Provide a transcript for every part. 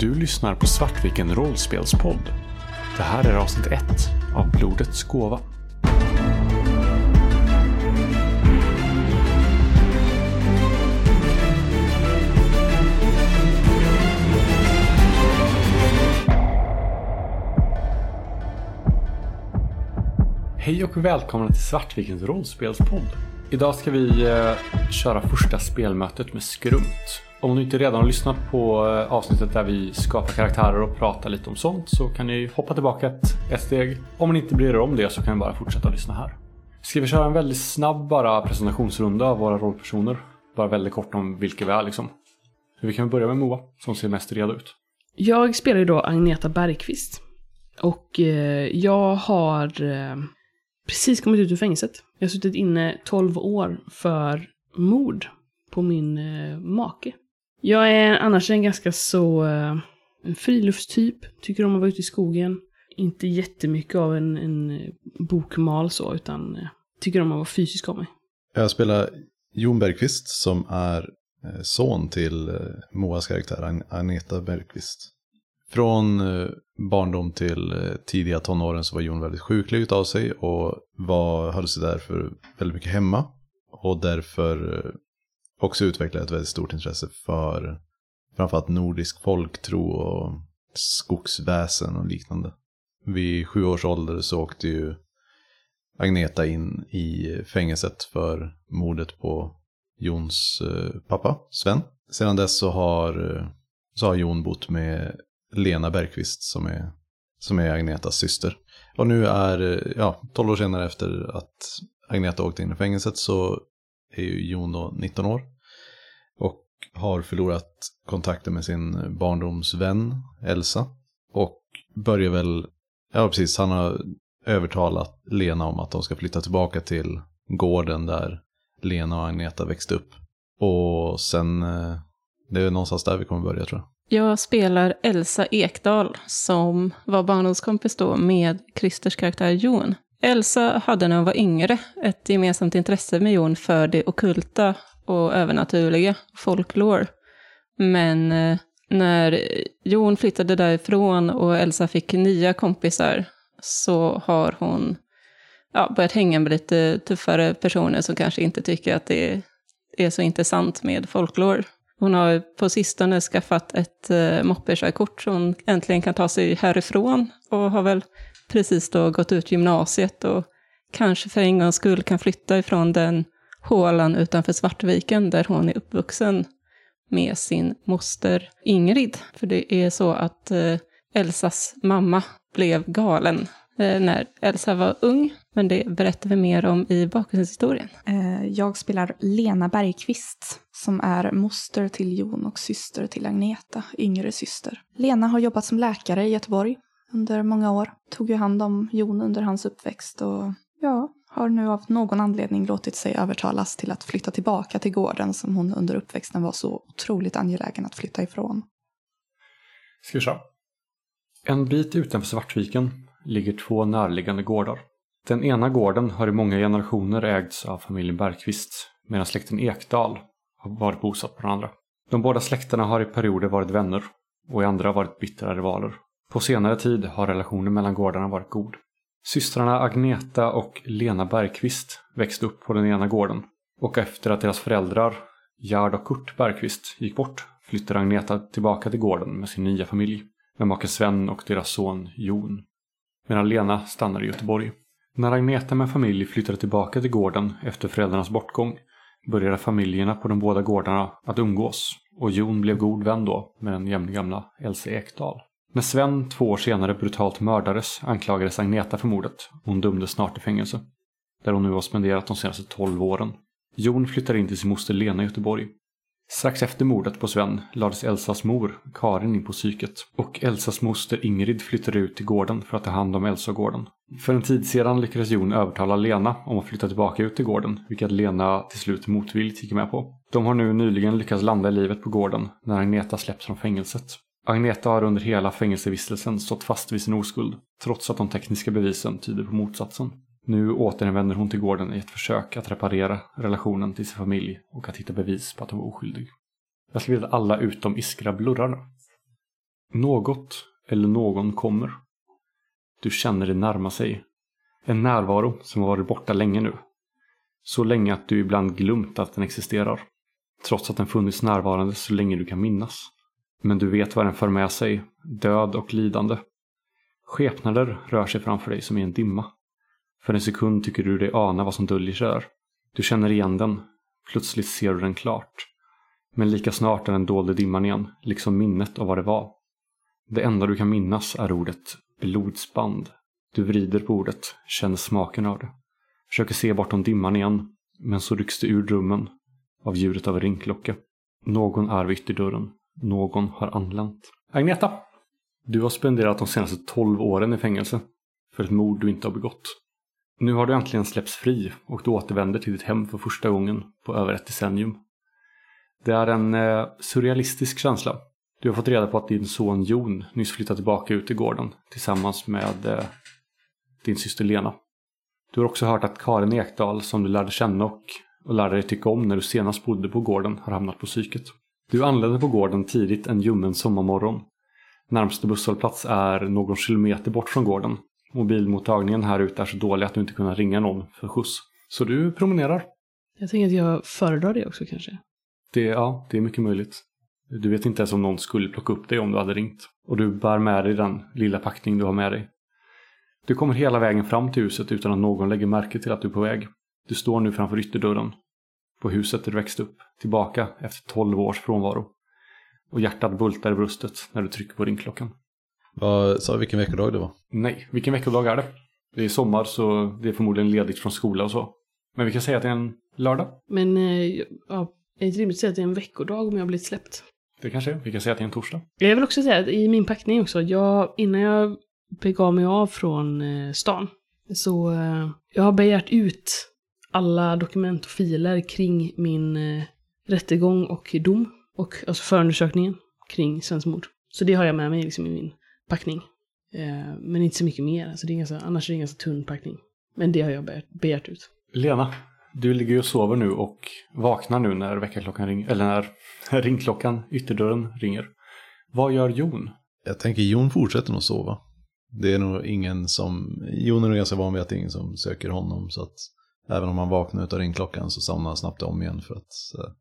Du lyssnar på Svartviken rollspelspodd. Det här är avsnitt 1 av Blodets gåva. Hej och välkomna till Svartvikens rollspelspodd. Idag ska vi eh, köra första spelmötet med Skrumt. Om ni inte redan har lyssnat på eh, avsnittet där vi skapar karaktärer och pratar lite om sånt så kan ni hoppa tillbaka ett, ett steg. Om ni inte bryr er om det så kan ni bara fortsätta att lyssna här. Ska vi köra en väldigt snabb bara presentationsrunda av våra rollpersoner? Bara väldigt kort om vilka vi är liksom. Så vi kan börja med Moa som ser mest redo ut. Jag spelar ju då Agneta Bergqvist. Och eh, jag har eh, precis kommit ut ur fängelset. Jag har suttit inne 12 år för mord på min eh, make. Jag är annars en ganska så eh, en friluftstyp. Tycker om att vara ute i skogen. Inte jättemycket av en, en eh, bokmal så, utan eh, tycker om att vara fysisk av mig. Jag spelar Jon Bergqvist som är son till Moas karaktär Ag- Agneta Bergqvist. Från barndom till tidiga tonåren så var Jon väldigt sjuklig utav sig och var, höll sig därför väldigt mycket hemma. Och därför också utvecklade ett väldigt stort intresse för framförallt nordisk folktro och skogsväsen och liknande. Vid sju års ålder så åkte ju Agneta in i fängelset för mordet på Jons eh, pappa, Sven. Sedan dess så har, eh, så har Jon bott med Lena Bergqvist som är, som är Agnetas syster. Och nu är, eh, ja, 12 år senare efter att Agneta åkte in i fängelset så är ju Jon då 19 år. Har förlorat kontakten med sin barndomsvän Elsa. Och börjar väl, ja precis, han har övertalat Lena om att de ska flytta tillbaka till gården där Lena och Agneta växte upp. Och sen, eh, det är någonstans där vi kommer börja tror jag. Jag spelar Elsa Ekdal som var barndomskompis då med Christers karaktär Jon. Elsa hade när hon var yngre ett gemensamt intresse med Jon för det okulta och övernaturliga, folklore. Men eh, när Jon flyttade därifrån och Elsa fick nya kompisar så har hon ja, börjat hänga med lite tuffare personer som kanske inte tycker att det är så intressant med folklore. Hon har på sistone skaffat ett eh, moppekörkort så hon äntligen kan ta sig härifrån och har väl precis då gått ut gymnasiet och kanske för en gångs skull kan flytta ifrån den hålan utanför Svartviken där hon är uppvuxen med sin moster Ingrid. För det är så att eh, Elsas mamma blev galen eh, när Elsa var ung, men det berättar vi mer om i bakgrundshistorien. Eh, Jag spelar Lena Bergqvist som är moster till Jon och syster till Agneta, yngre syster. Lena har jobbat som läkare i Göteborg under många år. Tog ju hand om Jon under hans uppväxt och ja, har nu av någon anledning låtit sig övertalas till att flytta tillbaka till gården som hon under uppväxten var så otroligt angelägen att flytta ifrån. Ska vi se. En bit utanför Svartviken ligger två närliggande gårdar. Den ena gården har i många generationer ägts av familjen Bergqvist medan släkten Ekdal har varit bosatt på den andra. De båda släkterna har i perioder varit vänner och i andra varit bittra rivaler. På senare tid har relationen mellan gårdarna varit god. Systrarna Agneta och Lena Bergqvist växte upp på den ena gården och efter att deras föräldrar Gerd och Kurt Bergqvist gick bort flyttade Agneta tillbaka till gården med sin nya familj med maken Sven och deras son Jon. Medan Lena stannade i Göteborg. När Agneta med familj flyttade tillbaka till gården efter föräldrarnas bortgång började familjerna på de båda gårdarna att umgås och Jon blev god vän då med den jämngamla Else Ekdal. När Sven två år senare brutalt mördades anklagades Agneta för mordet och hon dömdes snart till fängelse. Där hon nu har spenderat de senaste 12 åren. Jon flyttar in till sin moster Lena i Göteborg. Strax efter mordet på Sven lades Elsas mor, Karin, in på psyket och Elsas moster Ingrid flyttade ut till gården för att ta hand om Elsa och gården. För en tid sedan lyckades Jon övertala Lena om att flytta tillbaka ut till gården, vilket Lena till slut motvilligt gick med på. De har nu nyligen lyckats landa i livet på gården när Agneta släpps från fängelset. Agneta har under hela fängelsevistelsen stått fast vid sin oskuld, trots att de tekniska bevisen tyder på motsatsen. Nu återvänder hon till gården i ett försök att reparera relationen till sin familj och att hitta bevis på att hon var oskyldig. Jag skulle vilja att alla utom Iskra blurrar nu. Något eller någon kommer. Du känner det närma sig. En närvaro som har varit borta länge nu. Så länge att du ibland glömt att den existerar. Trots att den funnits närvarande så länge du kan minnas. Men du vet vad den för med sig. Död och lidande. Skepnader rör sig framför dig som i en dimma. För en sekund tycker du dig ana vad som döljer sig där. Du känner igen den. Plötsligt ser du den klart. Men lika snart är den dold i dimman igen, liksom minnet av vad det var. Det enda du kan minnas är ordet blodsband. Du vrider på ordet, känner smaken av det. Försöker se bortom dimman igen, men så rycks du ur drömmen av ljudet av en ringklocka. Någon är vid ytterdörren. Någon har anlänt. Agneta! Du har spenderat de senaste 12 åren i fängelse för ett mord du inte har begått. Nu har du äntligen släppts fri och du återvänder till ditt hem för första gången på över ett decennium. Det är en eh, surrealistisk känsla. Du har fått reda på att din son Jon nyss flyttat tillbaka ut i gården tillsammans med eh, din syster Lena. Du har också hört att Karin Ekdal som du lärde känna och, och lärde dig tycka om när du senast bodde på gården har hamnat på psyket. Du anlände på gården tidigt en ljummen sommarmorgon. Närmaste busshållplats är någon kilometer bort från gården. Mobilmottagningen här ute är så dålig att du inte kunnat ringa någon för skjuts. Så du promenerar. Jag tänker att jag föredrar det också kanske. Det, ja, det är mycket möjligt. Du vet inte ens om någon skulle plocka upp dig om du hade ringt. Och du bär med dig den lilla packning du har med dig. Du kommer hela vägen fram till huset utan att någon lägger märke till att du är på väg. Du står nu framför ytterdörren. På huset där du växte upp. Tillbaka efter 12 års frånvaro. Och hjärtat bultar i bröstet när du trycker på ringklockan. Vad sa du vilken veckodag det var? Nej, vilken veckodag är det? Det är sommar så det är förmodligen ledigt från skola och så. Men vi kan säga att det är en lördag. Men, eh, ja, är det inte rimligt att säga att det är en veckodag om jag har blivit släppt? Det kanske är. Vi kan säga att det är en torsdag. Jag vill också säga att i min packning också, jag, innan jag begav mig av från eh, stan, så eh, jag har begärt ut alla dokument och filer kring min eh, rättegång och dom. Och alltså förundersökningen kring svenskt mord. Så det har jag med mig liksom i min packning. Eh, men inte så mycket mer, alltså det är ganska, annars är det en ganska tunn packning. Men det har jag begärt, begärt ut. Lena, du ligger ju och sover nu och vaknar nu när väckarklockan ringer, eller när ringklockan, ytterdörren ringer. Vad gör Jon? Jag tänker Jon fortsätter nog sova. Det är nog ingen som, Jon är nog ganska van vid att det är ingen som söker honom så att även om han vaknar av ringklockan så somnar han snabbt om igen för att eh,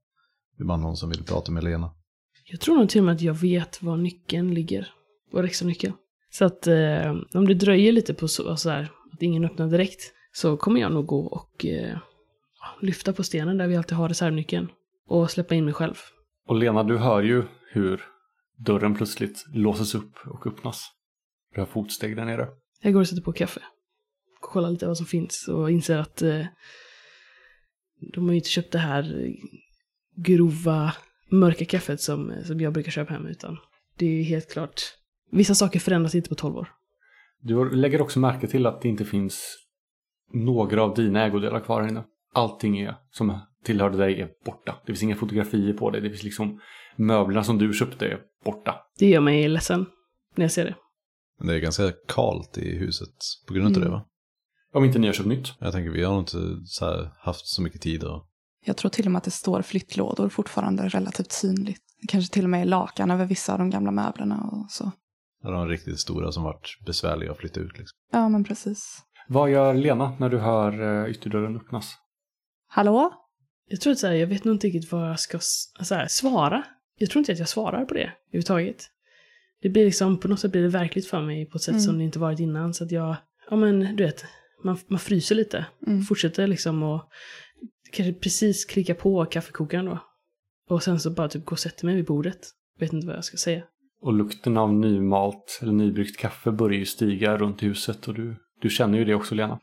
det är bara någon som vill prata med Lena. Jag tror nog till och med att jag vet var nyckeln ligger. Var extra nyckeln. Så att eh, om det dröjer lite på så, så här, att ingen öppnar direkt, så kommer jag nog gå och eh, lyfta på stenen där vi alltid har reservnyckeln. Och släppa in mig själv. Och Lena, du hör ju hur dörren plötsligt låses upp och öppnas. Du har fotsteg där nere. Jag går och sätter på kaffe. Kollar lite vad som finns och inser att eh, de har ju inte köpt det här grova, mörka kaffet som, som jag brukar köpa hem, utan det är ju helt klart, vissa saker förändras inte på 12 år. Du lägger också märke till att det inte finns några av dina ägodelar kvar här inne. Allting är, som tillhörde dig är borta. Det finns inga fotografier på dig. Det finns liksom möblerna som du köpte är borta. Det gör mig ledsen när jag ser det. Men det är ganska kalt i huset på grund av Mm. det va? Om inte ni har köpt nytt. Jag tänker vi har nog inte så här haft så mycket tid och Jag tror till och med att det står flyttlådor fortfarande relativt synligt. Det kanske till och med är lakan över vissa av de gamla möblerna och så. har de riktigt stora som varit besvärliga att flytta ut liksom. Ja, men precis. Vad gör Lena när du hör eh, ytterdörren öppnas? Hallå? Jag tror att så här, jag vet nog inte riktigt vad jag ska här, svara. Jag tror inte att jag svarar på det överhuvudtaget. Det blir liksom, på något sätt blir det verkligt för mig på ett sätt Mm. som det inte varit innan. Så att jag, ja men du vet, man, man fryser lite. Mm. Fortsätter liksom och kanske precis klicka på kaffekokaren då. Och sen så bara typ gå och sätter mig vid bordet. Vet inte vad jag ska säga. Och lukten av nymalt eller nybryggt kaffe börjar ju stiga runt huset och du, du känner ju det också Lena.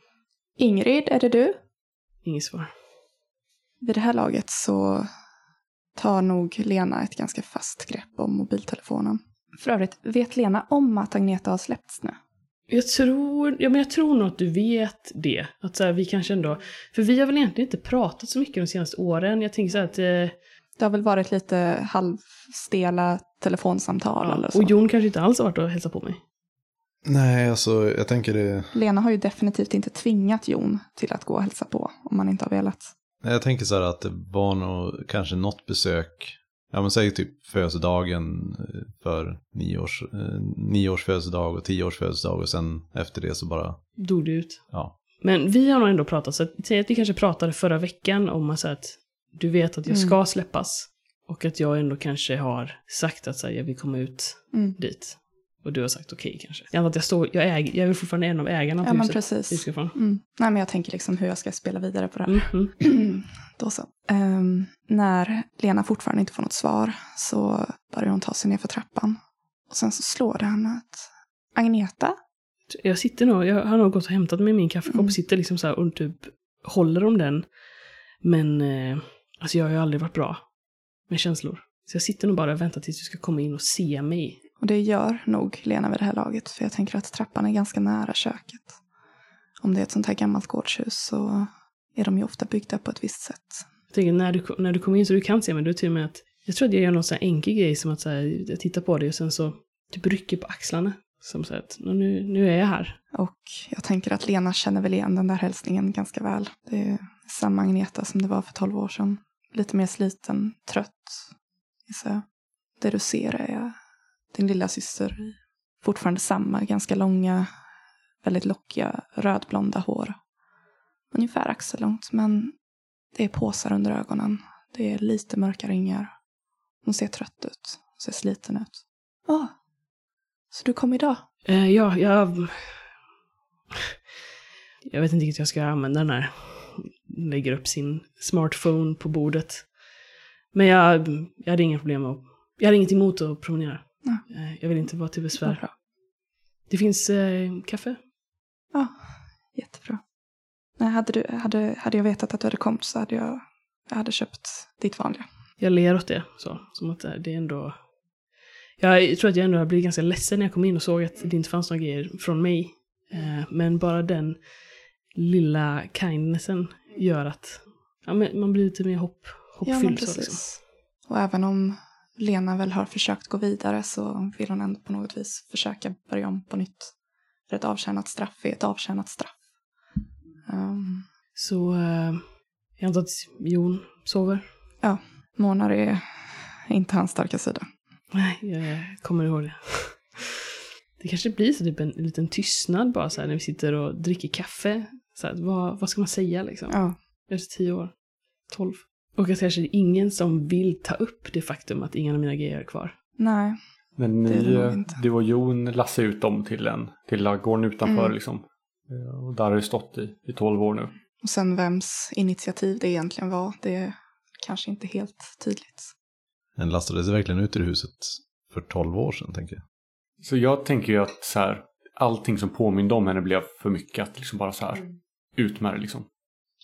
Ingrid, är det du? Inget svar. Vid det här laget så tar nog Lena ett ganska fast grepp om mobiltelefonen. För övrigt, vet Lena om att Agneta har släppts nu? Jag tror, ja men jag tror nog att du vet det. Att så här, vi kanske ändå, för vi har väl egentligen inte pratat så mycket de senaste åren. Jag tänker så här att, eh, Det har väl varit lite halvstela telefonsamtal eller ja, så. och Jon kanske inte alls har varit och hälsat på mig. Nej, alltså jag tänker det. Lena har ju definitivt inte tvingat Jon till att gå och hälsa på om man inte har velat. Nej, Jag tänker så här att det var nog kanske något besök. Ja men säg typ födelsedagen eh, för nio års, eh, nio års födelsedag och tio års födelsedag och sen efter det så bara, Dog det ut. ja. Men vi har nog ändå pratat, så att, säg att vi kanske pratade förra veckan om att, så att du vet att jag Mm. ska släppas. Och att jag ändå kanske har sagt att så här, jag vill komma ut Mm. dit. Och du har sagt okej kanske. Jag antar att jag, står, jag, äger, jag är fortfarande en av ägarna på Ja, men huset. precis. vi ska ifrån. Mm. Nej, men jag tänker liksom hur jag ska spela vidare på det här. Mm, mm. Då så. Ehm, när Lena fortfarande inte får något svar så börjar hon ta sig ner för trappan. Och sen så slår det henne att Agneta? Jag sitter nog, jag har nog gått och hämtat mig min kaffekopp Mm. och sitter liksom så här och typ håller om den. Men eh, alltså jag har ju aldrig varit bra med känslor. Så jag sitter nog bara och väntar tills du ska komma in och se mig. Och det gör nog Lena vid det här laget. För jag tänker att trappan är ganska nära köket. Om det är ett sånt här gammalt gårdshus så är de ju ofta byggda på ett visst sätt. Jag tänker när du, när du kommer in så du kan se mig, det till och med att jag tror att jag gör någon sån här enkel grej som att så här, jag tittar på dig och sen så typ rycker på axlarna. Som så att nu, nu är jag här. Och jag tänker att Lena känner väl igen den där hälsningen ganska väl. Det är samma Agneta som det var för tolv år sedan. Lite mer sliten, trött, gissar jag. Det du ser är din lilla syster i fortfarande samma ganska långa, väldigt lockiga, rödblonda hår. Ungefär axellångt, men det är påsar under ögonen. Det är lite mörka ringar. Hon ser trött ut, ser sliten ut. Åh, så du kom idag? Eh, ja, jag... Jag vet inte riktigt hur jag ska använda den här. Lägger upp sin smartphone på bordet. Men jag, jag hade inga problem att... Jag hade inget emot att promenera. Eh, Jag vill inte vara till besvär. bra. Det finns eh, kaffe. Ja, jättebra. Nej, hade, du, hade, hade jag vetat att du hade kommit så hade jag, jag hade köpt ditt vanliga. Jag ler åt det. Så, som att det är ändå... Jag tror att jag ändå blivit ganska ledsen när jag kom in och såg att det inte fanns några grejer från mig. Eh, Men bara den lilla kindnessen gör att ja, man blir lite mer hopp, Ja, men hoppfylld. så, precis. liksom. Och även om Lena väl har försökt gå vidare så vill hon ändå på något vis försöka börja om på nytt. För ett avtjänat straff är ett avtjänat straff. Um, Så eh, jag antar att Jon sover. månar är inte hans starka sida. Nej, jag kommer ihåg det. Det kanske blir så typ en, en liten tystnad bara så här när vi sitter och dricker kaffe. Så här, vad, vad ska man säga liksom? Ja, Efter tio år. Tolv. Och att kanske det är ingen som vill ta upp det faktum att ingen av mina grejer är kvar. nej. Men Det är ni, det du och Jon lassade ut dem till en till ladugården utanför Mm. liksom. Eh, Och där har det stått i, i 12 år nu. Och sen vems initiativ det egentligen var, det är kanske inte helt tydligt. Den lastades verkligen ut ur huset för 12 år sedan tänker jag. Så jag tänker ju att så här, allting som påminde om henne blev för mycket. Att liksom bara så här, ut med det liksom.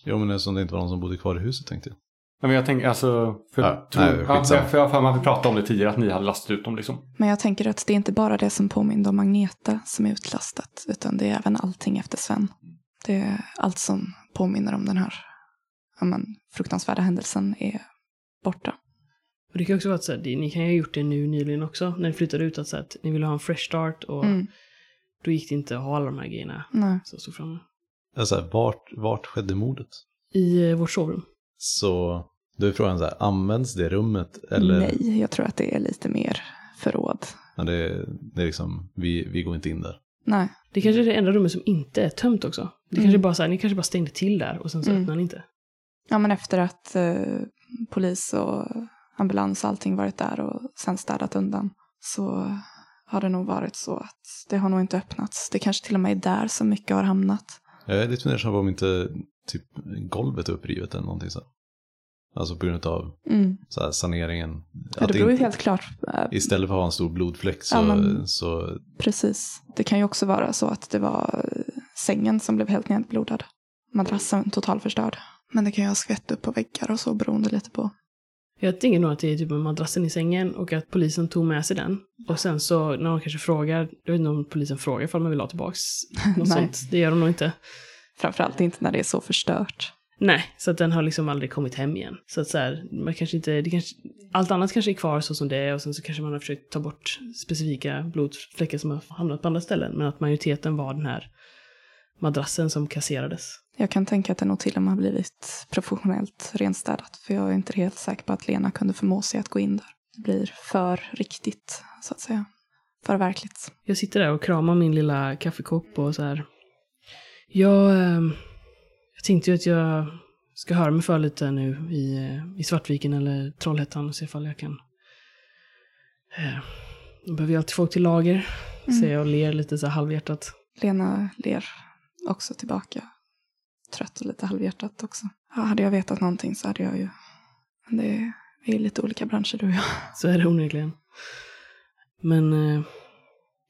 Jo men eftersom det inte var någon som bodde kvar i huset tänkte jag. Ja, men jag tänker alltså, för, Ja, tror, nej, ja, skitsamma. för jag har för mig att vi pratade om det tidigare, att ni hade lastat ut dem liksom. Men jag tänker att det är inte bara det som påminner om Agneta som är utlastat, utan det är även allting efter Sven. Det är allt som påminner om den här ja, men, fruktansvärda händelsen är borta. Och det kan också vara att så här, ni kan ju ha gjort det nu nyligen också. När ni flyttade ut att, så här, att ni ville ha en fresh start och Mm. då gick det inte att ha alla de här grejerna Nej. som stod framme. Alltså, vart, vart skedde mordet? I eh, vårt sovrum. Så då är frågan så här, används det rummet? Eller? Nej, jag tror att det är lite mer förråd. Ja, det, är- det är liksom, vi, vi går inte in där. Nej, Det kanske är det enda rummet som inte är tömt också. Det Mm. kanske bara så här, ni kanske bara stängde till där och sen så Mm. öppnade ni inte. ja, men efter att eh, polis och ambulans och allting varit där och sen städat undan så har det nog varit så att det har nog inte öppnats. Det kanske till och med är där som mycket har hamnat. Jag är lite fundersam på om inte typ golvet är upprivet eller någonting så. Alltså på grund av Mm. så här, saneringen. Ja, det beror ju helt klart eh, Istället för att ha en stor blodfläck så, Ja, men- så Precis. Det kan ju också vara så att det var eh, sängen som blev helt nedblodad. Madrassen totalförstörd. Men det kan ju ha skvätt upp på väggar och så beroende lite på. Jag tänker nog att det är typ madrassen i sängen och att polisen tog med sig den. Och sen så när de kanske frågar, jag vet inte om polisen frågar ifall man vill ha tillbaks något Nej. sånt. Det gör de nog inte. Framförallt inte när det är så förstört. Nej, så att den har liksom aldrig kommit hem igen. Så att så här, man kanske inte, det kanske, allt annat kanske är kvar så som det är och sen så kanske man har försökt ta bort specifika blodfläckar som har hamnat på andra ställen. Men att majoriteten var den här madrassen som kasserades. Jag kan tänka att det nog till och med har blivit professionellt renstädat. För jag är inte helt säker på att Lena kunde förmå sig att gå in där. Det blir för riktigt, så att säga. För verkligt. Jag sitter där och kramar min lilla kaffekopp och så här. Jag, eh, jag tänkte ju att jag ska höra mig för lite nu i, i Svartviken eller Trollhättan och se ifall jag kan... Eh, då behöver jag alltid folk till lager. Mm. Säger jag och ler lite så här halvhjärtat. Lena ler också tillbaka. Trött och lite halvhjärtat också. Ja, hade jag vetat någonting så hade jag ju... Men det är, vi är lite olika branscher du och jag. Så är det onekligen. Men eh,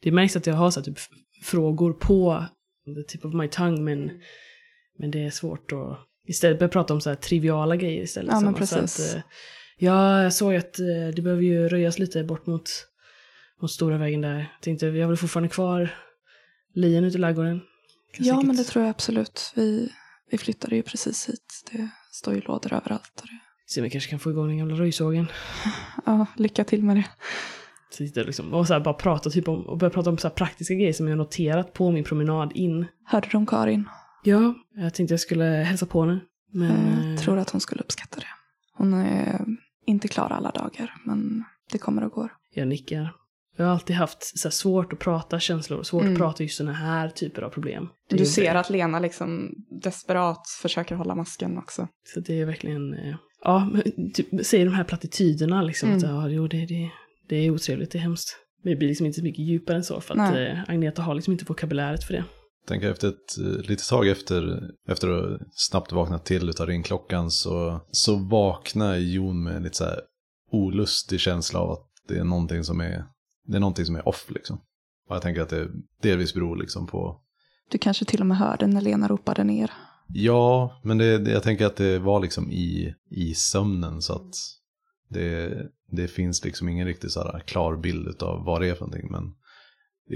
det märks att jag har så här, typ frågor på the tip of my tongue men, men det är svårt att istället börja prata om så här triviala grejer istället. Ja, men Som så precis. Att, eh, ja, jag såg att eh, det behöver ju röjas lite bort mot, mot stora vägen där. Jag tänkte, jag har väl fortfarande kvar lien ute i ladugården. Kan Ja, säkert- men det tror jag absolut. Vi, vi flyttade ju precis hit. Det står ju lådor överallt. Och det, Se om jag kanske kan få igång den gamla röjsågen. ja, lycka till med det. Liksom, och så bara prata typ om, och börja prata om så här praktiska grejer som jag noterat på min promenad in. Hörde du om Karin? Ja, jag tänkte jag skulle hälsa på henne. Men, jag eh, tror att hon skulle uppskatta det. Hon är inte klar alla dagar, men det kommer och går. Jag nickar. Jag har alltid haft så svårt att prata känslor, svårt Mm. att prata just sådana här typer av problem. Det Du ser att Lena liksom desperat försöker hålla masken också. Så det är verkligen, eh, ja, typ, säger de här plattityderna liksom. Mm. Att, ja, jo, det, det, det är otrevligt, det är hemskt. Men det blir liksom inte så mycket djupare än så, för att eh, Agneta har liksom inte vokabuläret för det. Tänker efter ett eh, litet tag efter, efter att snabbt vaknat till utav ringklockan så, så vaknar Jon med en lite så här olustig känsla av att det är någonting som är, det är någonting som är off liksom. Och jag tänker att det delvis beror liksom på, Du kanske till och med hörde när Lena ropade ner. ja, men det, jag tänker att det var liksom i, i sömnen så att det, det finns liksom ingen riktigt så här klar bild av vad det är för någonting. Men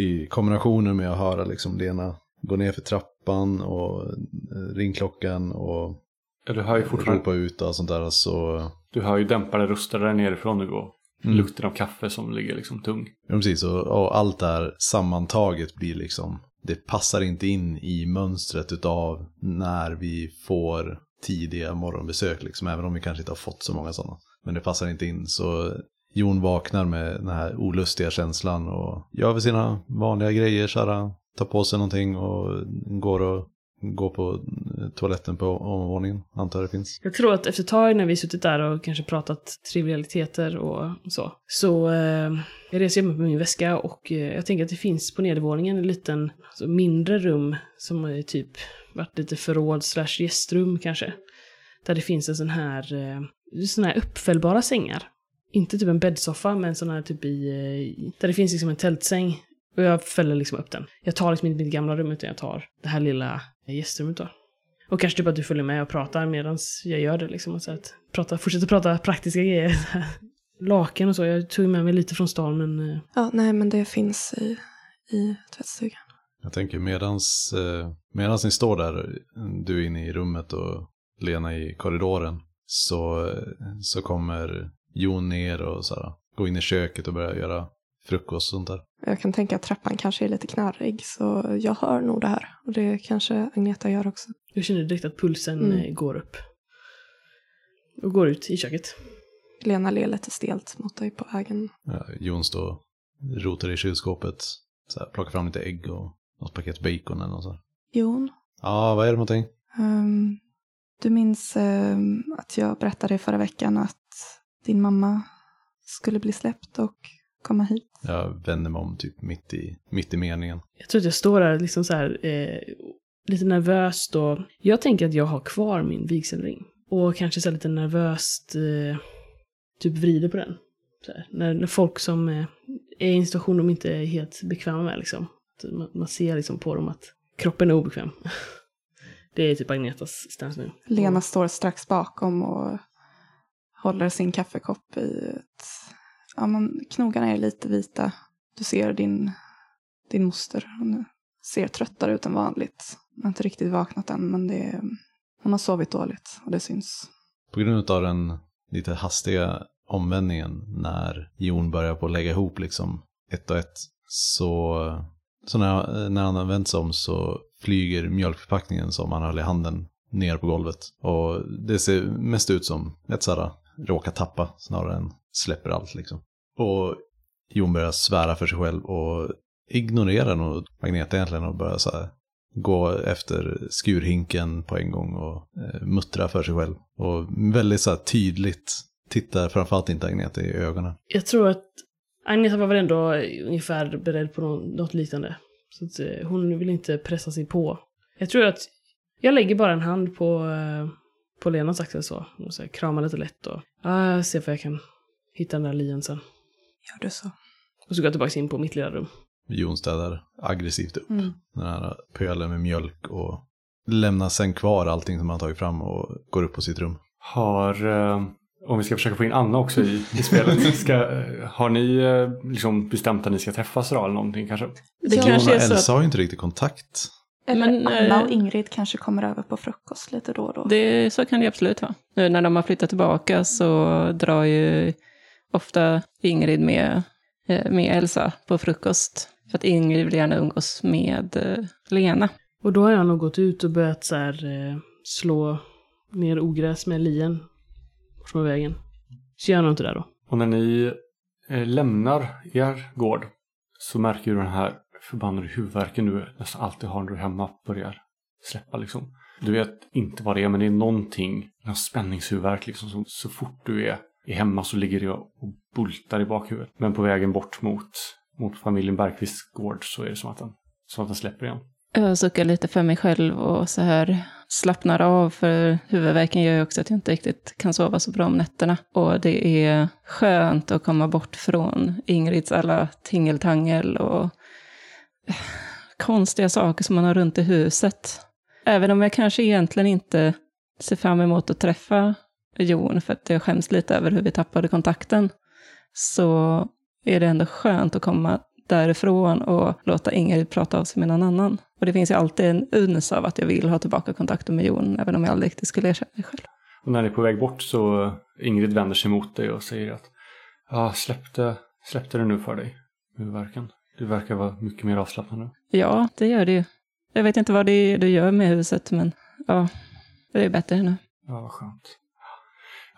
i kombinationen med att höra liksom Lena gå ner för trappan och eh, ringklockan och Ja, du hör ju fortfarande, ropa ut och sånt där så... du hör ju dämpade röster där nerifrån nu och Mm. lukten av kaffe som ligger liksom tung. Ja, precis. Och, och allt där sammantaget blir liksom, det passar inte in i mönstret utav när vi får tidiga morgonbesök, liksom, även om vi kanske inte har fått så många sådana. Men det passar inte in, så Jon vaknar med den här olustiga känslan och gör väl sina vanliga grejer, så här, tar på sig någonting och går och går på toaletten på omvåningen, antar det finns. Jag tror att efter ett tag när vi suttit där och kanske pratat trivialiteter och så, så eh, jag reser jag mig med min väska och eh, jag tänker att det finns på nedervåningen en liten alltså mindre rum som är typ varit lite förråd slash gästrum kanske. Där det finns en sån här, eh, sån här uppfällbara sängar. Inte typ en bäddsoffa, men sån här typ i, eh, där det finns liksom en tältsäng. Och jag fäller liksom upp den. Jag tar liksom inte mitt gamla rum utan jag tar det här lilla gästrummet då. Och kanske typ att du följer med och pratar medan jag gör det liksom. Och så att prata, fortsätter prata praktiska grejer. Laken och så. Jag tog med mig lite från stan men... eh, Ja, nej, men det finns i, i tvättstugan. Jag tänker medans, eh, medans ni står där, du är inne i rummet och Lena i korridoren, så, så kommer Jon ner och så här, går in i köket och börjar göra frukost och sånt där. Jag kan tänka att trappan kanske är lite knarrig, så jag hör nog det här. Och det kanske Agneta gör också. Jag känner direkt att pulsen Mm. eh, går upp. Och går ut i köket. Lena ler lite stelt mot dig på vägen. Ja, Jon står rotar i kylskåpet, så här, plockar fram lite ägg och något paket bacon eller något så. här. Jon, Ja, vad är det någonting? ehm, du minns ehm, att jag berättade förra veckan att din mamma skulle bli släppt och komma hit? Jag vänder mig om typ mitt i, mitt i meningen. Jag tror att jag står där liksom så här, eh, lite nervöst och jag tänker att jag har kvar min vigselring. Och kanske så lite nervöst eh, typ vrider på den. Så här, när, när folk som eh, är i en situation de inte är helt bekväma med liksom. Man, man ser liksom på dem att kroppen är obekväm. Det är typ Agnetas stance nu. Lena står strax bakom och håller sin kaffekopp i ett... Ja, men knogarna är lite vita. Du ser din, din moster. Hon ser tröttare ut än vanligt. Hon har inte riktigt vaknat än, men det är, hon har sovit dåligt och det syns. På grund av den lite hastiga omvändningen när Jon börjar på att lägga ihop liksom ett och ett så, så när, när han har vänt sig om så flyger mjölkförpackningen som han höll i handen ner på golvet. Och det ser mest ut som ett sådär råkar tappa snarare än släpper allt liksom. Och Jon börjar svära för sig själv och ignorerar nog Agneta egentligen och börjar så här gå efter skurhinken på en gång och eh, muttra för sig själv. Och väldigt så här tydligt tittar framförallt inte Agneta i ögonen. Jag tror att Agneta var väl ändå ungefär beredd på något liknande. Så att eh, hon vill inte pressa sig på. Jag tror att jag lägger bara en hand på, eh, på Lenas axel så. Och så här, kramar lite lätt och ah, jag ser vad jag kan hitta den där lien sen. Gör du så? Och så går jag tillbaka in på mitt lilla rum. Jon städar aggressivt upp Mm. den här pölen med mjölk och lämnar sen kvar allting som han tagit fram och går upp på sitt rum. Har, eh, om vi ska försöka få in Anna också i, i spelet, ska, har ni eh, liksom bestämt att ni ska träffas idag eller någonting kanske? Det Jon och så Elsa att har ju inte riktigt kontakt. Eller Men, Anna eh, och Ingrid kanske kommer över på frukost lite då och då. det, så kan det absolut vara. Nu när de har flyttat tillbaka så drar ju ofta Ingrid med, eh, med Elsa på frukost. För att Ingrid vill gärna umgås med eh, Lena. Och då har jag nog gått ut och börjat så här, eh, slå ner ogräs med lien från vägen. Så gör jag nog inte det då. Och när ni lämnar er gård så märker ju den här förbannade huvudvärken du nästan alltid har när du är hemma börjar släppa liksom. Du vet inte vad det är men det är någonting, en spänningshuvudvärk liksom som så fort du är hemma så ligger det och bultar i bakhuvudet. Men på vägen bort mot, mot familjen Bergqvists gård så är det som att den, som att den släpper igen. Jag suckar lite för mig själv och så här slappnar av för huvudvärken gör ju också att jag inte riktigt kan sova så bra om nätterna. Och det är skönt att komma bort från Ingrids alla tingeltangel och eh, konstiga saker som man har runt i huset. Även om jag kanske egentligen inte ser fram emot att träffa Jon för att jag skäms lite över hur vi tappade kontakten så är det ändå skönt att komma därifrån och låta Ingrid prata av sig med någon annan. Och det finns ju alltid en uns av att jag vill ha tillbaka kontakten med Jon, även om jag aldrig riktigt skulle erkänna det själv. Och när ni är på väg bort så Ingrid vänder sig mot dig och säger att ja, släppte, släppte det nu för dig, huvudvärken. Du verkar vara mycket mer avslappnad nu. Ja, det gör det ju. Jag vet inte vad det är du gör med huset, men ja, det är bättre nu. Ja, vad skönt.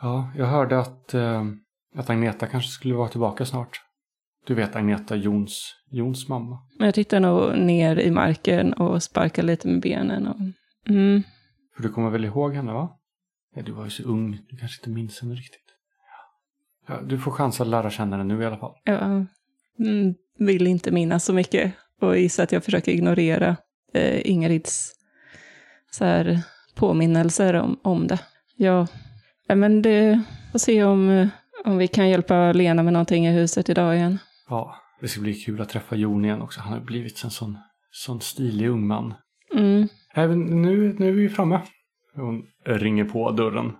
Ja, jag hörde att, eh, att Agneta kanske skulle vara tillbaka snart. Du vet Agneta, Jons, Jons mamma. Men jag tittar nog ner i marken och sparkar lite med benen. Och, mm, För du kommer väl ihåg henne va? Ja, du var ju så ung, du kanske inte minns henne riktigt. Ja, du får chans att lära känna henne nu i alla fall. jag mm, vill inte minnas så mycket och gissar att jag försöker ignorera eh, Ingrids så här, påminnelser om, om det. Ja, ja, men det får se om, eh, om vi kan hjälpa Lena med någonting i huset idag igen. Ja, det ska bli kul att träffa Jon igen också. Han har blivit en sån, sån stilig ung man. Mm. Även nu, nu är vi framme. Hon ringer på dörren.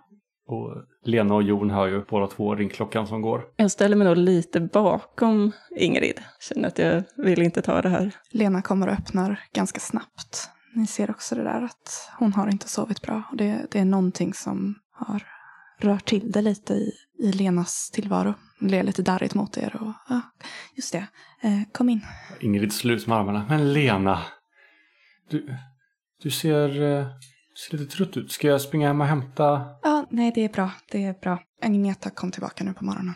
Och Lena och Jon hör ju båda två ringklockan som går. Jag ställer mig nog lite bakom Ingrid. Känner att jag vill inte ta det här. Lena kommer och öppnar ganska snabbt. Ni ser också det där att hon har inte sovit bra. Och det, det är någonting som har rört till det lite i, i Lenas tillvaro. Ler lite darrigt mot er och ja, just det, eh, kom in. Ingrid slår ut med armarna. Men Lena! Du, du ser, eh, ser lite trött ut. Ska jag springa hem och hämta? Ja, nej det är bra, det är bra. Agneta kom tillbaka nu på morgonen.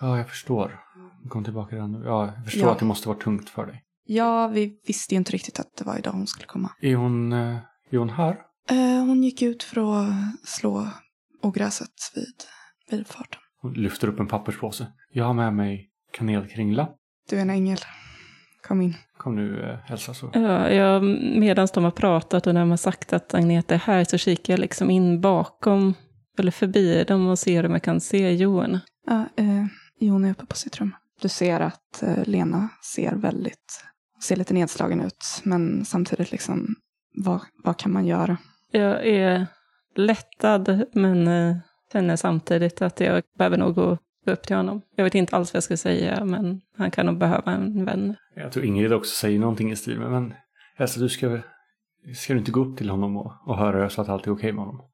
Ja, jag förstår. Hon kom tillbaka redan nu. Ja, jag förstår Ja. att det måste vara tungt för dig. Ja, vi visste ju inte riktigt att det var idag hon skulle komma. Är hon, eh, är hon här? Eh, hon gick ut för att slå ogräset vid, vid farten. Hon lyfter upp en papperspåse. Jag har med mig kanelkringla. Du är en ängel. Kom in. Kom nu eh, Elsa så. Ja, jag, medan de har pratat och när de har sagt att Agneta är här så kikar jag liksom in bakom eller förbi dem och ser om jag kan se Johan. Ja, eh, Jon är uppe på sitt rum. Du ser att eh, Lena ser väldigt, ser lite nedslagen ut. Men samtidigt liksom, vad, vad kan man göra? Jag är lättad men eh, känner samtidigt att jag behöver nog gå upp till honom. Jag vet inte alls vad jag ska säga men han kan nog behöva en vän. Jag tror Ingrid också säger någonting i stil med men Elsa du ska, ska du inte gå upp till honom och, och höra så att allt är okej med honom?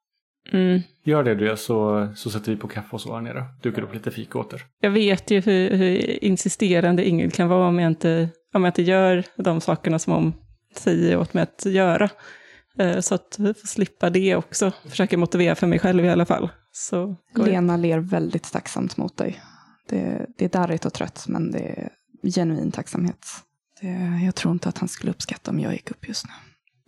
Mm. Gör det du så, så sätter vi på kaffe och så här nere. Dukar upp lite fika åt er. Jag vet ju hur, hur insisterande Ingrid kan vara om jag, inte, om jag inte gör de sakerna som hon säger åt mig att göra. Eh, Så att vi får slippa det också. Försöker motivera för mig själv i alla fall. så. Lena ler väldigt tacksamt mot dig. Det, det är darrigt och trött, men det är genuin tacksamhet. Det, jag tror inte att han skulle uppskatta om jag gick upp just nu.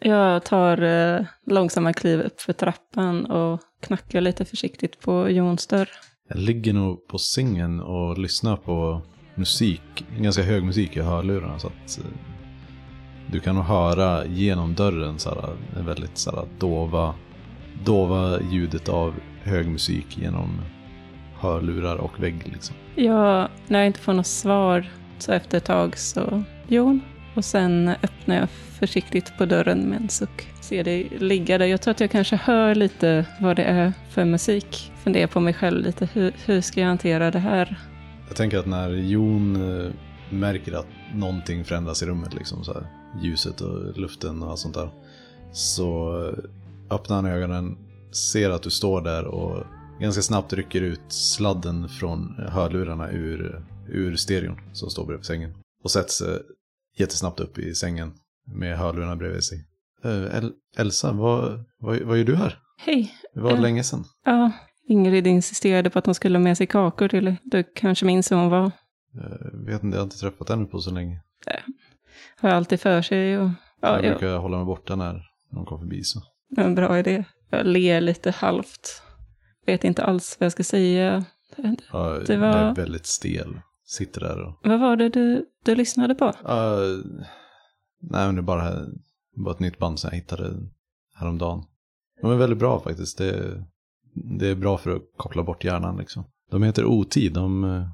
Jag tar eh, långsamma kliv upp för trappan och knackar lite försiktigt på Jons dörr. Jag ligger nog på sängen och lyssnar på musik, ganska hög musik i hörlurarna så att eh, du kan höra genom dörren så här, en väldigt så här, dova, dova ljudet av hög musik genom hörlurar och vägg liksom. Jag, när jag inte får något svar så efter ett tag så Jon. Och sen öppnar jag försiktigt på dörren med en suck. Ser det ligga där. Jag tror att jag kanske hör lite vad det är för musik. Funderar på mig själv lite. Hur, hur ska jag hantera det här? Jag tänker att när Jon eh, märker att någonting förändras i rummet, liksom så här, ljuset och luften och allt sånt där. Så eh, öppnar han ögonen, ser att du står där och ganska snabbt rycker ut sladden från hörlurarna ur, ur stereon som står bredvid sängen. Och sätter sig jättesnabbt upp i sängen med hörlurarna bredvid sig. Eh, El Elsa, vad, vad, vad gör du här? Hej. Det var Eh. länge sedan. Ja, Ingrid insisterade på att hon skulle ha med sig kakor till Du kanske minns hur hon var. Jag vet inte, jag har inte träffat henne på så länge. Har alltid för sig och... Ja, jag ja, brukar hålla mig borta när någon kommer förbi så. en bra idé. Jag ler lite halvt. Vet inte alls vad jag ska säga. Ja, Det var- Jag är väldigt stel. Sitter där och... Vad var det du, du lyssnade på? Ja, nej, men det är bara, bara ett nytt band som jag hittade häromdagen. De är väldigt bra faktiskt. Det, det är bra för att koppla bort hjärnan liksom. De heter Otid, de eh,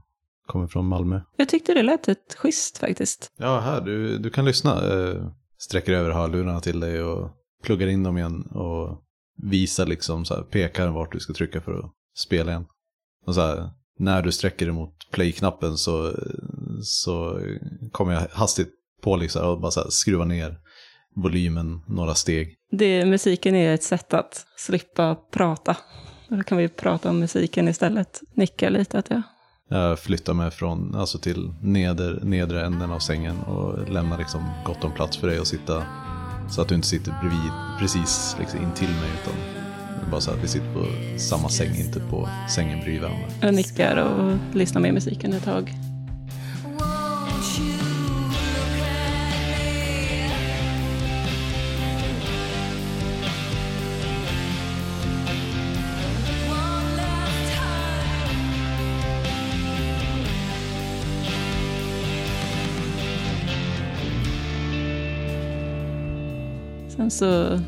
kommer från Malmö. Jag tyckte det lät ett schysst faktiskt. Ja, här, du, du kan lyssna. Eh, sträcker över hörlurarna till dig och pluggar in dem igen och visar liksom så här, pekar vart du ska trycka för att spela igen. Och så här, när du sträcker dig mot play-knappen så, så kommer jag hastigt på liksom och bara så här, skruva ner volymen några steg. Det, musiken är ett sätt att slippa prata. Då kan vi prata om musiken istället. Nicka lite att jag... Eh, Jag flyttar mig från, alltså till neder, nedre änden av sängen och lämnar liksom gott om plats för dig att sitta så att du inte sitter bredvid, precis liksom intill mig utan bara så att vi sitter på samma säng, inte på sängen bredvid varandra. Jag nickar och lyssnar med musiken ett tag. Så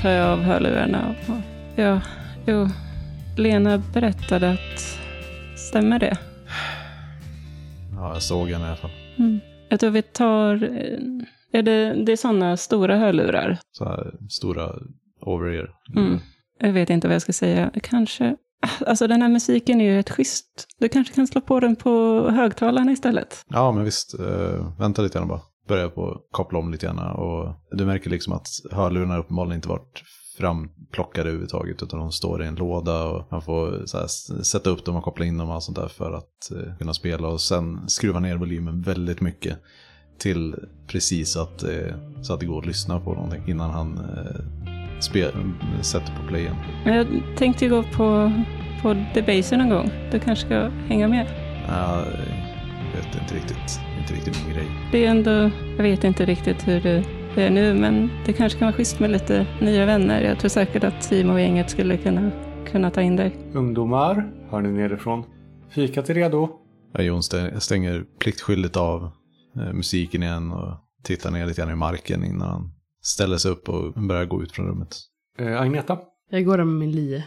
tar jag av hörlurarna och... Ja, jo. Lena berättade att... Stämmer det? Ja, jag såg henne i alla fall. Mm. Jag tror vi tar... eh, Är det, det är sådana stora hörlurar? Så här stora over-ear. Mm. Jag vet inte vad jag ska säga. Kanske... Alltså den här musiken är ju ett schysst... Du kanske kan slå på den på högtalarna istället? Ja, men visst. Uh, vänta lite grann bara. Börja på att koppla om lite grann. Och du märker liksom att hörlurarna uppenbarligen inte varit framplockade överhuvudtaget. Utan de står i en låda och man får här, sätta upp dem och koppla in dem och allt sånt där för att eh, kunna spela. Och sen skruva ner volymen väldigt mycket. Till precis att, eh, så att det går att lyssna på någonting innan han eh, sätter på playen. Jag tänkte gå på, på Debaser någon gång. Du kanske ska hänga med? Ja, jag vet inte riktigt, inte riktigt min grej. Det är ändå... Jag vet inte riktigt hur det är nu, men det kanske kan vara schysst med lite nya vänner. Jag tror säkert att Simon och gänget skulle kunna, kunna ta in dig. Ungdomar, hör ni nerifrån. Fikat är redo. Ja, Jon stä- stänger pliktskyldigt av eh, musiken igen och tittar ner lite grann i marken innan han ställer sig upp och börjar gå ut från rummet. Eh, Agneta, Jag går där med min lie,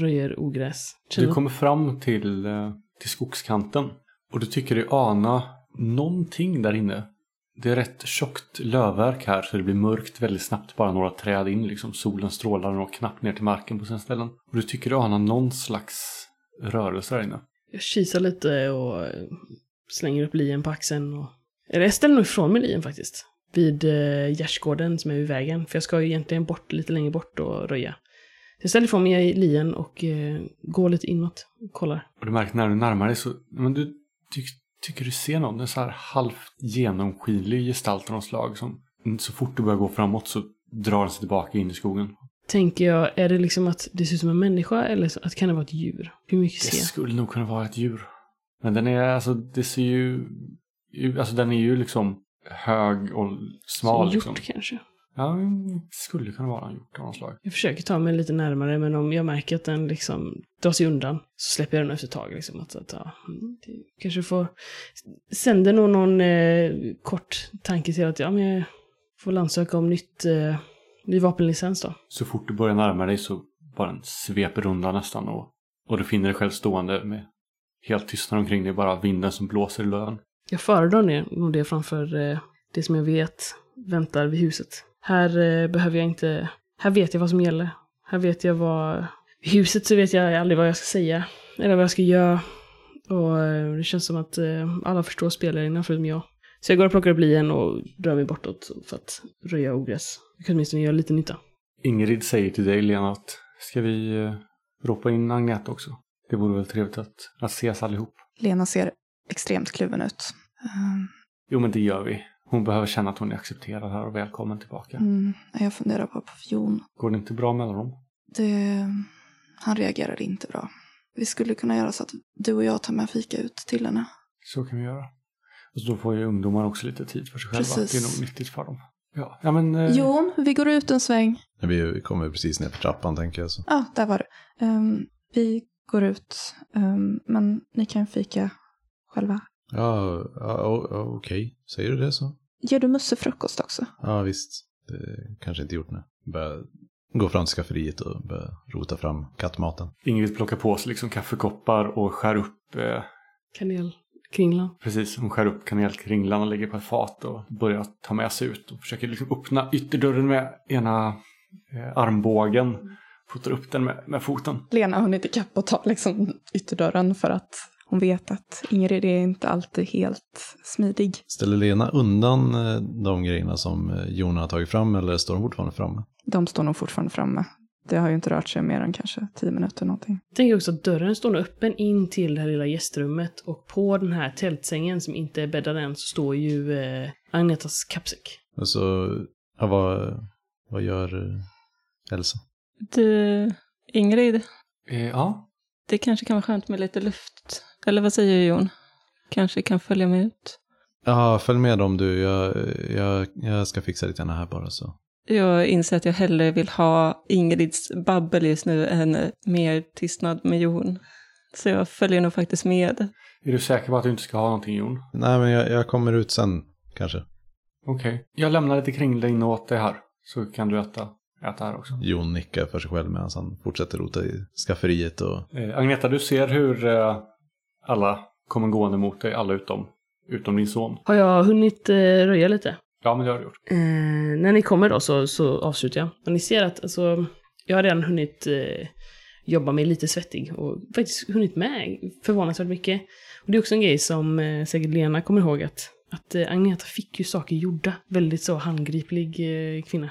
röjer ogräs. du Chillar. kommer fram till, eh, till skogskanten. Och du tycker dig ana någonting där inne. Det är rätt tjockt lövverk här så det blir mörkt väldigt snabbt bara några träd in. Liksom solen strålar och knappt ner till marken på sina ställen. Och du tycker dig ana någon slags rörelse där inne. Jag kisar lite och slänger upp lien på axeln. Och... Eller jag ställer nog ifrån mig lien faktiskt. Vid eh, gärdsgården som är vid vägen. För jag ska ju egentligen bort, lite längre bort och röja. Så jag ställer ifrån mig lien och eh, går lite inåt och kollar. Och du märker när du närmar dig så, men du ty tycker du ser någon, en så här halvt genomskinlig gestalt av något slag som så fort du börjar gå framåt så drar den sig tillbaka in i skogen. tänker jag, är det liksom att det ser ut som en människa eller så- att kan det vara ett djur? Hur mycket Det ser jag? skulle nog kunna vara ett djur. Men den är, alltså det ser ju, alltså den är ju liksom hög och smal Som liksom. hjort kanske? Ja, det skulle kunna vara en hjort av något slag. Jag försöker ta mig lite närmare, men om jag märker att den liksom drar sig undan så släpper jag den efter ett tag. Liksom, att, att, ja, mm, kanske får... Sänder nog någon eh, kort tanke till att ja, men jag får ansöka om nytt, eh, ny vapenlicens då. Så fort du börjar närma dig så bara den sveper undan nästan och, och du finner dig själv stående med helt tystnad omkring dig, bara vinden som blåser i lön. Jag föredrar nog det framför eh, det som jag vet väntar vid huset. Här eh, behöver jag inte... Här vet jag vad som gäller. Här vet jag vad... Vid huset så vet jag aldrig vad jag ska säga. Eller vad jag ska göra. Och eh, det känns som att eh, alla förstår spelreglerna förutom jag. Så jag går och plockar upp lien och drar mig bortåt för att röja ogräs. Jag kan åtminstone göra lite nytta. Ingrid säger till dig Lena att ska vi ropa in Agneta också? Det vore väl trevligt att, att ses allihop. Lena ser extremt kluven ut. Ehm, Jo men det gör vi. Hon behöver känna att hon är accepterad här och välkommen tillbaka. Mm, jag funderar på Jon. Går det inte bra mellan dem? Det, han reagerade inte bra. Vi skulle kunna göra så att du och jag tar med fika ut till henne. Så kan vi göra. Och så då får ju ungdomar också lite tid för sig själva. Precis. Det är nog nyttigt för dem. Ja, ja men... Eh, Jon, vi går ut en sväng. Vi kommer precis ner för trappan tänker jag. Så. Ja, där var du. Ehm, vi går ut, ehm, men ni kan fika själva. Ja, ja okej. Säger du det så? Ger du Musse frukost också? Ja, visst. Det kanske inte gjort nu. Börja gå fram till skafferiet och börja rota fram kattmaten. Ingrid plockar på sig liksom kaffekoppar och skär upp eh, Kanelkringlan. Precis, hon skär upp kanelkringlan och lägger på ett fat och börjar ta med sig ut och försöker liksom öppna ytterdörren med ena eh, armbågen. Puttar upp den med, med foten. Lena har hunnit ikapp och tar liksom ytterdörren för att hon vet att Ingrid är inte alltid helt smidig. Ställer Lena undan eh, de grejerna som eh, Jon har tagit fram eller står de fortfarande framme? De står nog fortfarande framme. Det har ju inte rört sig mer än kanske tio minuter någonting. Jag tänker också att dörren står nu öppen in till det här lilla gästrummet och på den här tältsängen som inte är bäddad än så står ju eh, Agnetas kappsäck. Och så, ja, vad, vad gör eh, Elsa? Du, Ingrid, Eh, ja, det kanske kan vara skönt med lite luft. Eller vad säger Jon? Kanske kan följa med ut. Ja, följ med dem du. Jag, jag, jag ska fixa lite grann här bara så. Jag inser att jag hellre vill ha Ingrids babbel just nu än mer tystnad med Jon. Så jag följer nog faktiskt med. är du säker på att du inte ska ha någonting Jon? Nej, men jag, jag kommer ut sen kanske. Okej. Jag lämnar lite kringling åt dig här. Så kan du äta, äta här också. Jon nickar för sig själv medan han fortsätter rota i skafferiet och Eh, Agneta, du ser hur eh, alla kommer gående mot dig, alla utom, utom din son. Har jag hunnit eh, röja lite? Ja, men det har du gjort. Eh, när ni kommer då så, så avslutar jag. Och ni ser att alltså, jag har redan hunnit eh, jobba mig lite svettig och faktiskt hunnit med förvånansvärt mycket. Och det är också en grej som eh, säkert Lena kommer ihåg att, att eh, Agneta fick ju saker gjorda. Väldigt så handgriplig eh, kvinna.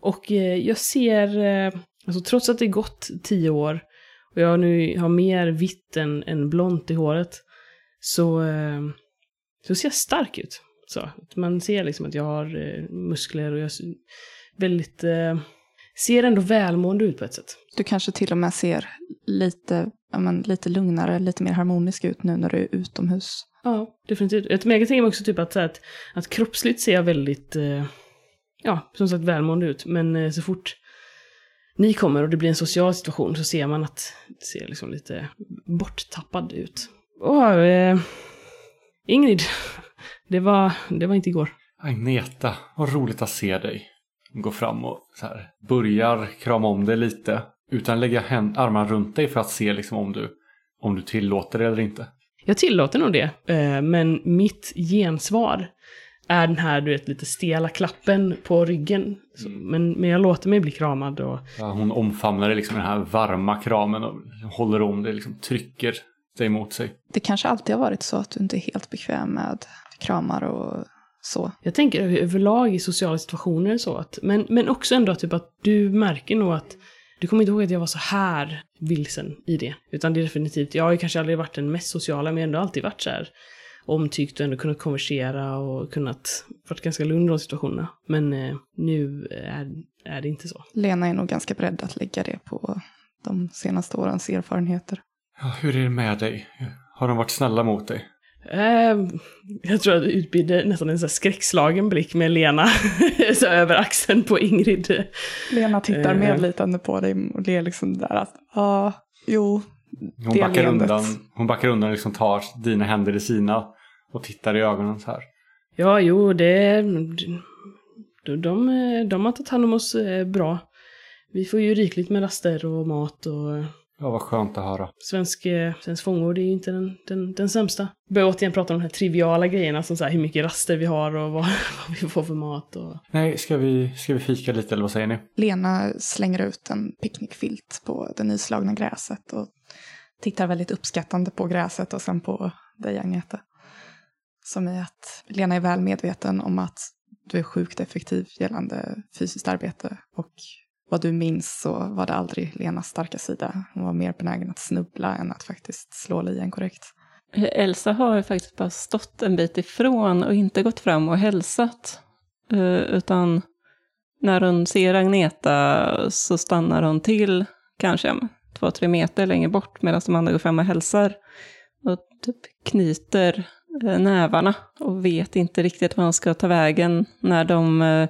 Och eh, jag ser, eh, alltså trots att det gått tio år och jag nu har mer vitt än, än blont i håret så, eh, så ser jag stark ut. Så, man ser liksom att jag har eh, muskler och jag s- väldigt... Eh, ser ändå välmående ut på ett sätt. Du kanske till och med ser lite, ja, men, lite lugnare, lite mer harmonisk ut nu när du är utomhus. Ja, definitivt. Jag men jag tänker mig också typ att, här, att, att kroppsligt ser jag väldigt, eh, ja, som sagt välmående ut. Men eh, så fort ni kommer och det blir en social situation så ser man att det ser liksom lite borttappad ut. Åh, eh, Ingrid, det var, det var inte igår. Agneta, vad roligt att se dig. Går fram och så här, börjar krama om dig lite. Utan lägga armarna runt dig för att se liksom om du, om du tillåter det eller inte. Jag tillåter nog det, eh, men mitt gensvar är den här, du vet, lite stela klappen på ryggen. Så, men, men jag låter mig bli kramad och Ja, hon omfamnar dig liksom den här varma kramen och håller om dig, liksom trycker dig mot sig. Det kanske alltid har varit så att du inte är helt bekväm med kramar och så. Jag tänker över- överlag i sociala situationer så att, men, men också ändå typ att du märker nog att du kommer inte ihåg att jag var så här vilsen i det. Utan det är definitivt, jag har ju kanske aldrig varit den mest sociala men jag har ändå alltid varit så här omtyckt och ändå kunnat konversera och kunnat varit ganska lugn i de situationerna. Men eh, nu är, är det inte så. Lena är nog ganska beredd att lägga det på de senaste årens erfarenheter. Ja, hur är det med dig? Har de varit snälla mot dig? Eh, jag tror att det utbytte nästan en så här skräckslagen blick med Lena så över axeln på Ingrid. Lena tittar Eh. medlitande på dig och ler liksom där att ja, jo, Hon backar, leendet. undan, hon backar undan och liksom tar dina händer i sina och tittar i ögonen så här. Ja, jo, det... De, de, de har tagit hand om oss eh, bra. Vi får ju rikligt med raster och mat och Ja, vad skönt att höra. svensk, eh, svensk fångvård är ju inte den, den, den sämsta. Börjar återigen prata om de här triviala grejerna som så här, hur mycket raster vi har och vad, vad vi får för mat och... Nej, ska vi, ska vi fika lite eller vad säger ni? Lena slänger ut en picknickfilt på det nyslagna gräset och tittar väldigt uppskattande på gräset och sen på dig Agneta. Som i att Lena är väl medveten om att du är sjukt effektiv gällande fysiskt arbete och vad du minns så var det aldrig Lenas starka sida. Hon var mer benägen att snubbla än att faktiskt slå lien korrekt. Elsa har ju faktiskt bara stått en bit ifrån och inte gått fram och hälsat. Eh, utan när hon ser Agneta så stannar hon till kanske två, tre meter längre bort medan de andra går fram och hälsar. Och typ knyter nävarna och vet inte riktigt vad han ska ta vägen. När de eh,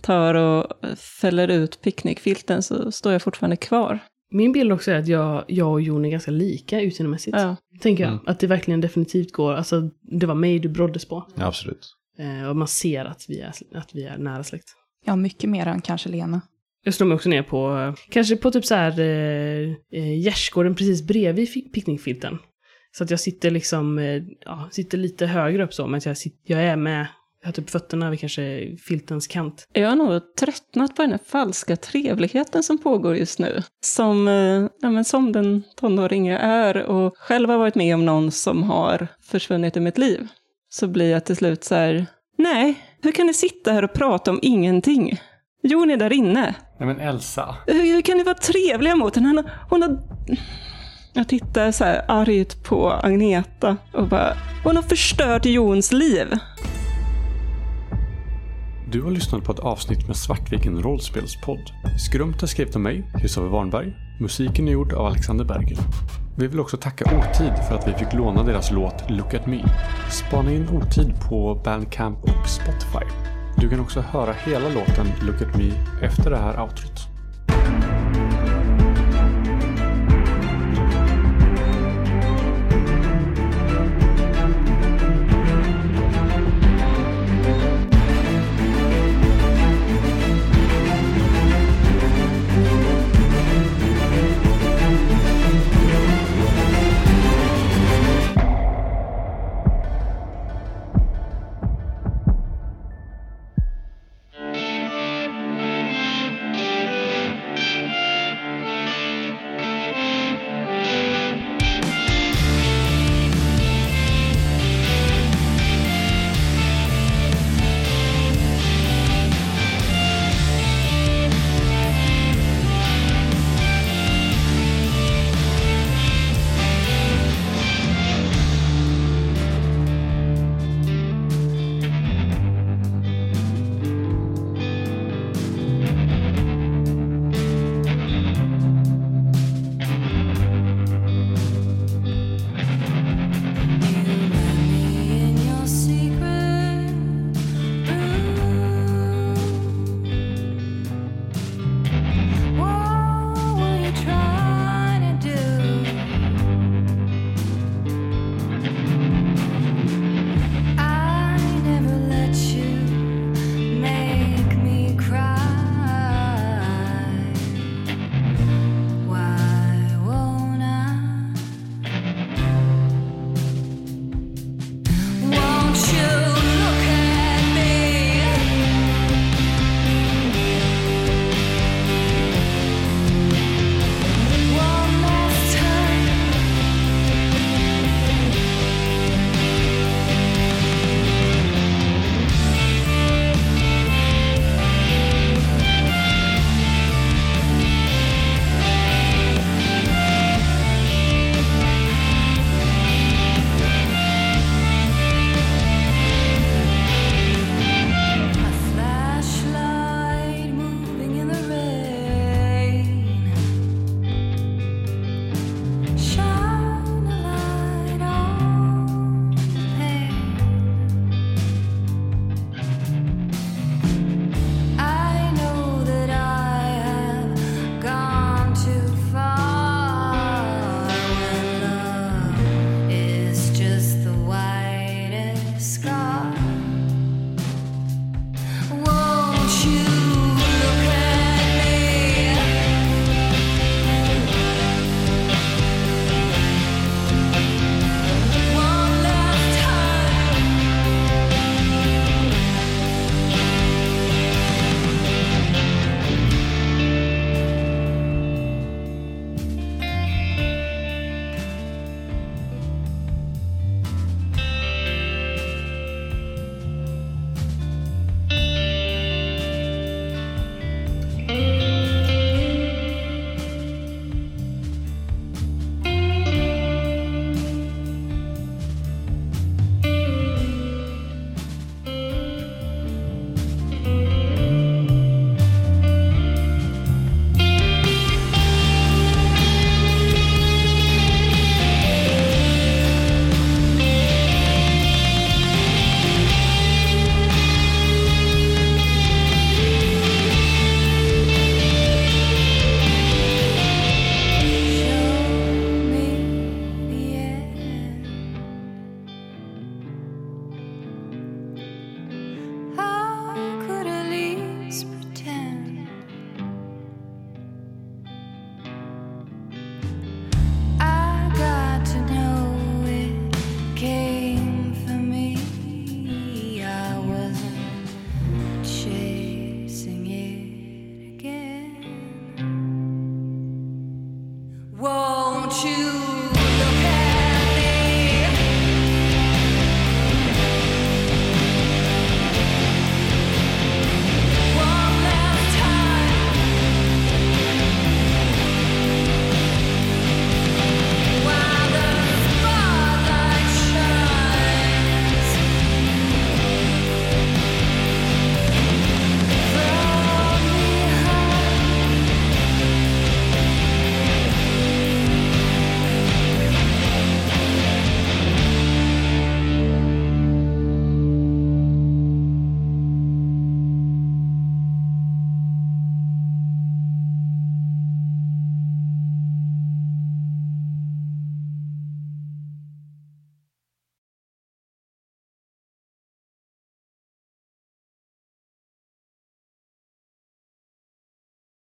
tar och fäller ut picknickfilten så står jag fortfarande kvar. Min bild också är att jag, jag och Jon är ganska lika utseendemässigt. Ja. Tänker jag. Mm. Att det verkligen definitivt går. Alltså, det var mig du broddes på. Ja, absolut. Eh, och man ser att vi är, att vi är nära släkt. Ja, mycket mer än kanske Lena. Jag slår mig också ner på, eh, kanske på typ så här eh, eh, gärdsgården precis bredvid fi- picknickfilten. Så att jag sitter liksom, eh, ja, sitter lite högre upp så, men jag, sit, jag är med, jag har typ fötterna vid kanske filtens kant. Jag har nog tröttnat på den här falska trevligheten som pågår just nu. Som, eh, ja, men som den tonåring jag är och själv har varit med om någon som har försvunnit ur mitt liv. Så blir jag till slut så här, nej, hur kan ni sitta här och prata om ingenting? Jon är där inne. Nej men Elsa. Hur, hur kan ni vara trevliga mot henne? Hon, hon har... Jag tittar så här argt på Agneta och bara, hon har förstört Jons liv. Du har lyssnat på ett avsnitt med Svartviken rollspelspodd. Skrumpt är skrivet av mig, Kristoffer Warnberg. Musiken är gjord av Alexander Berger. Vi vill också tacka Otid för att vi fick låna deras låt Look at me. Spana in Otid på Bandcamp och Spotify. Du kan också höra hela låten Look at me efter det här outrot.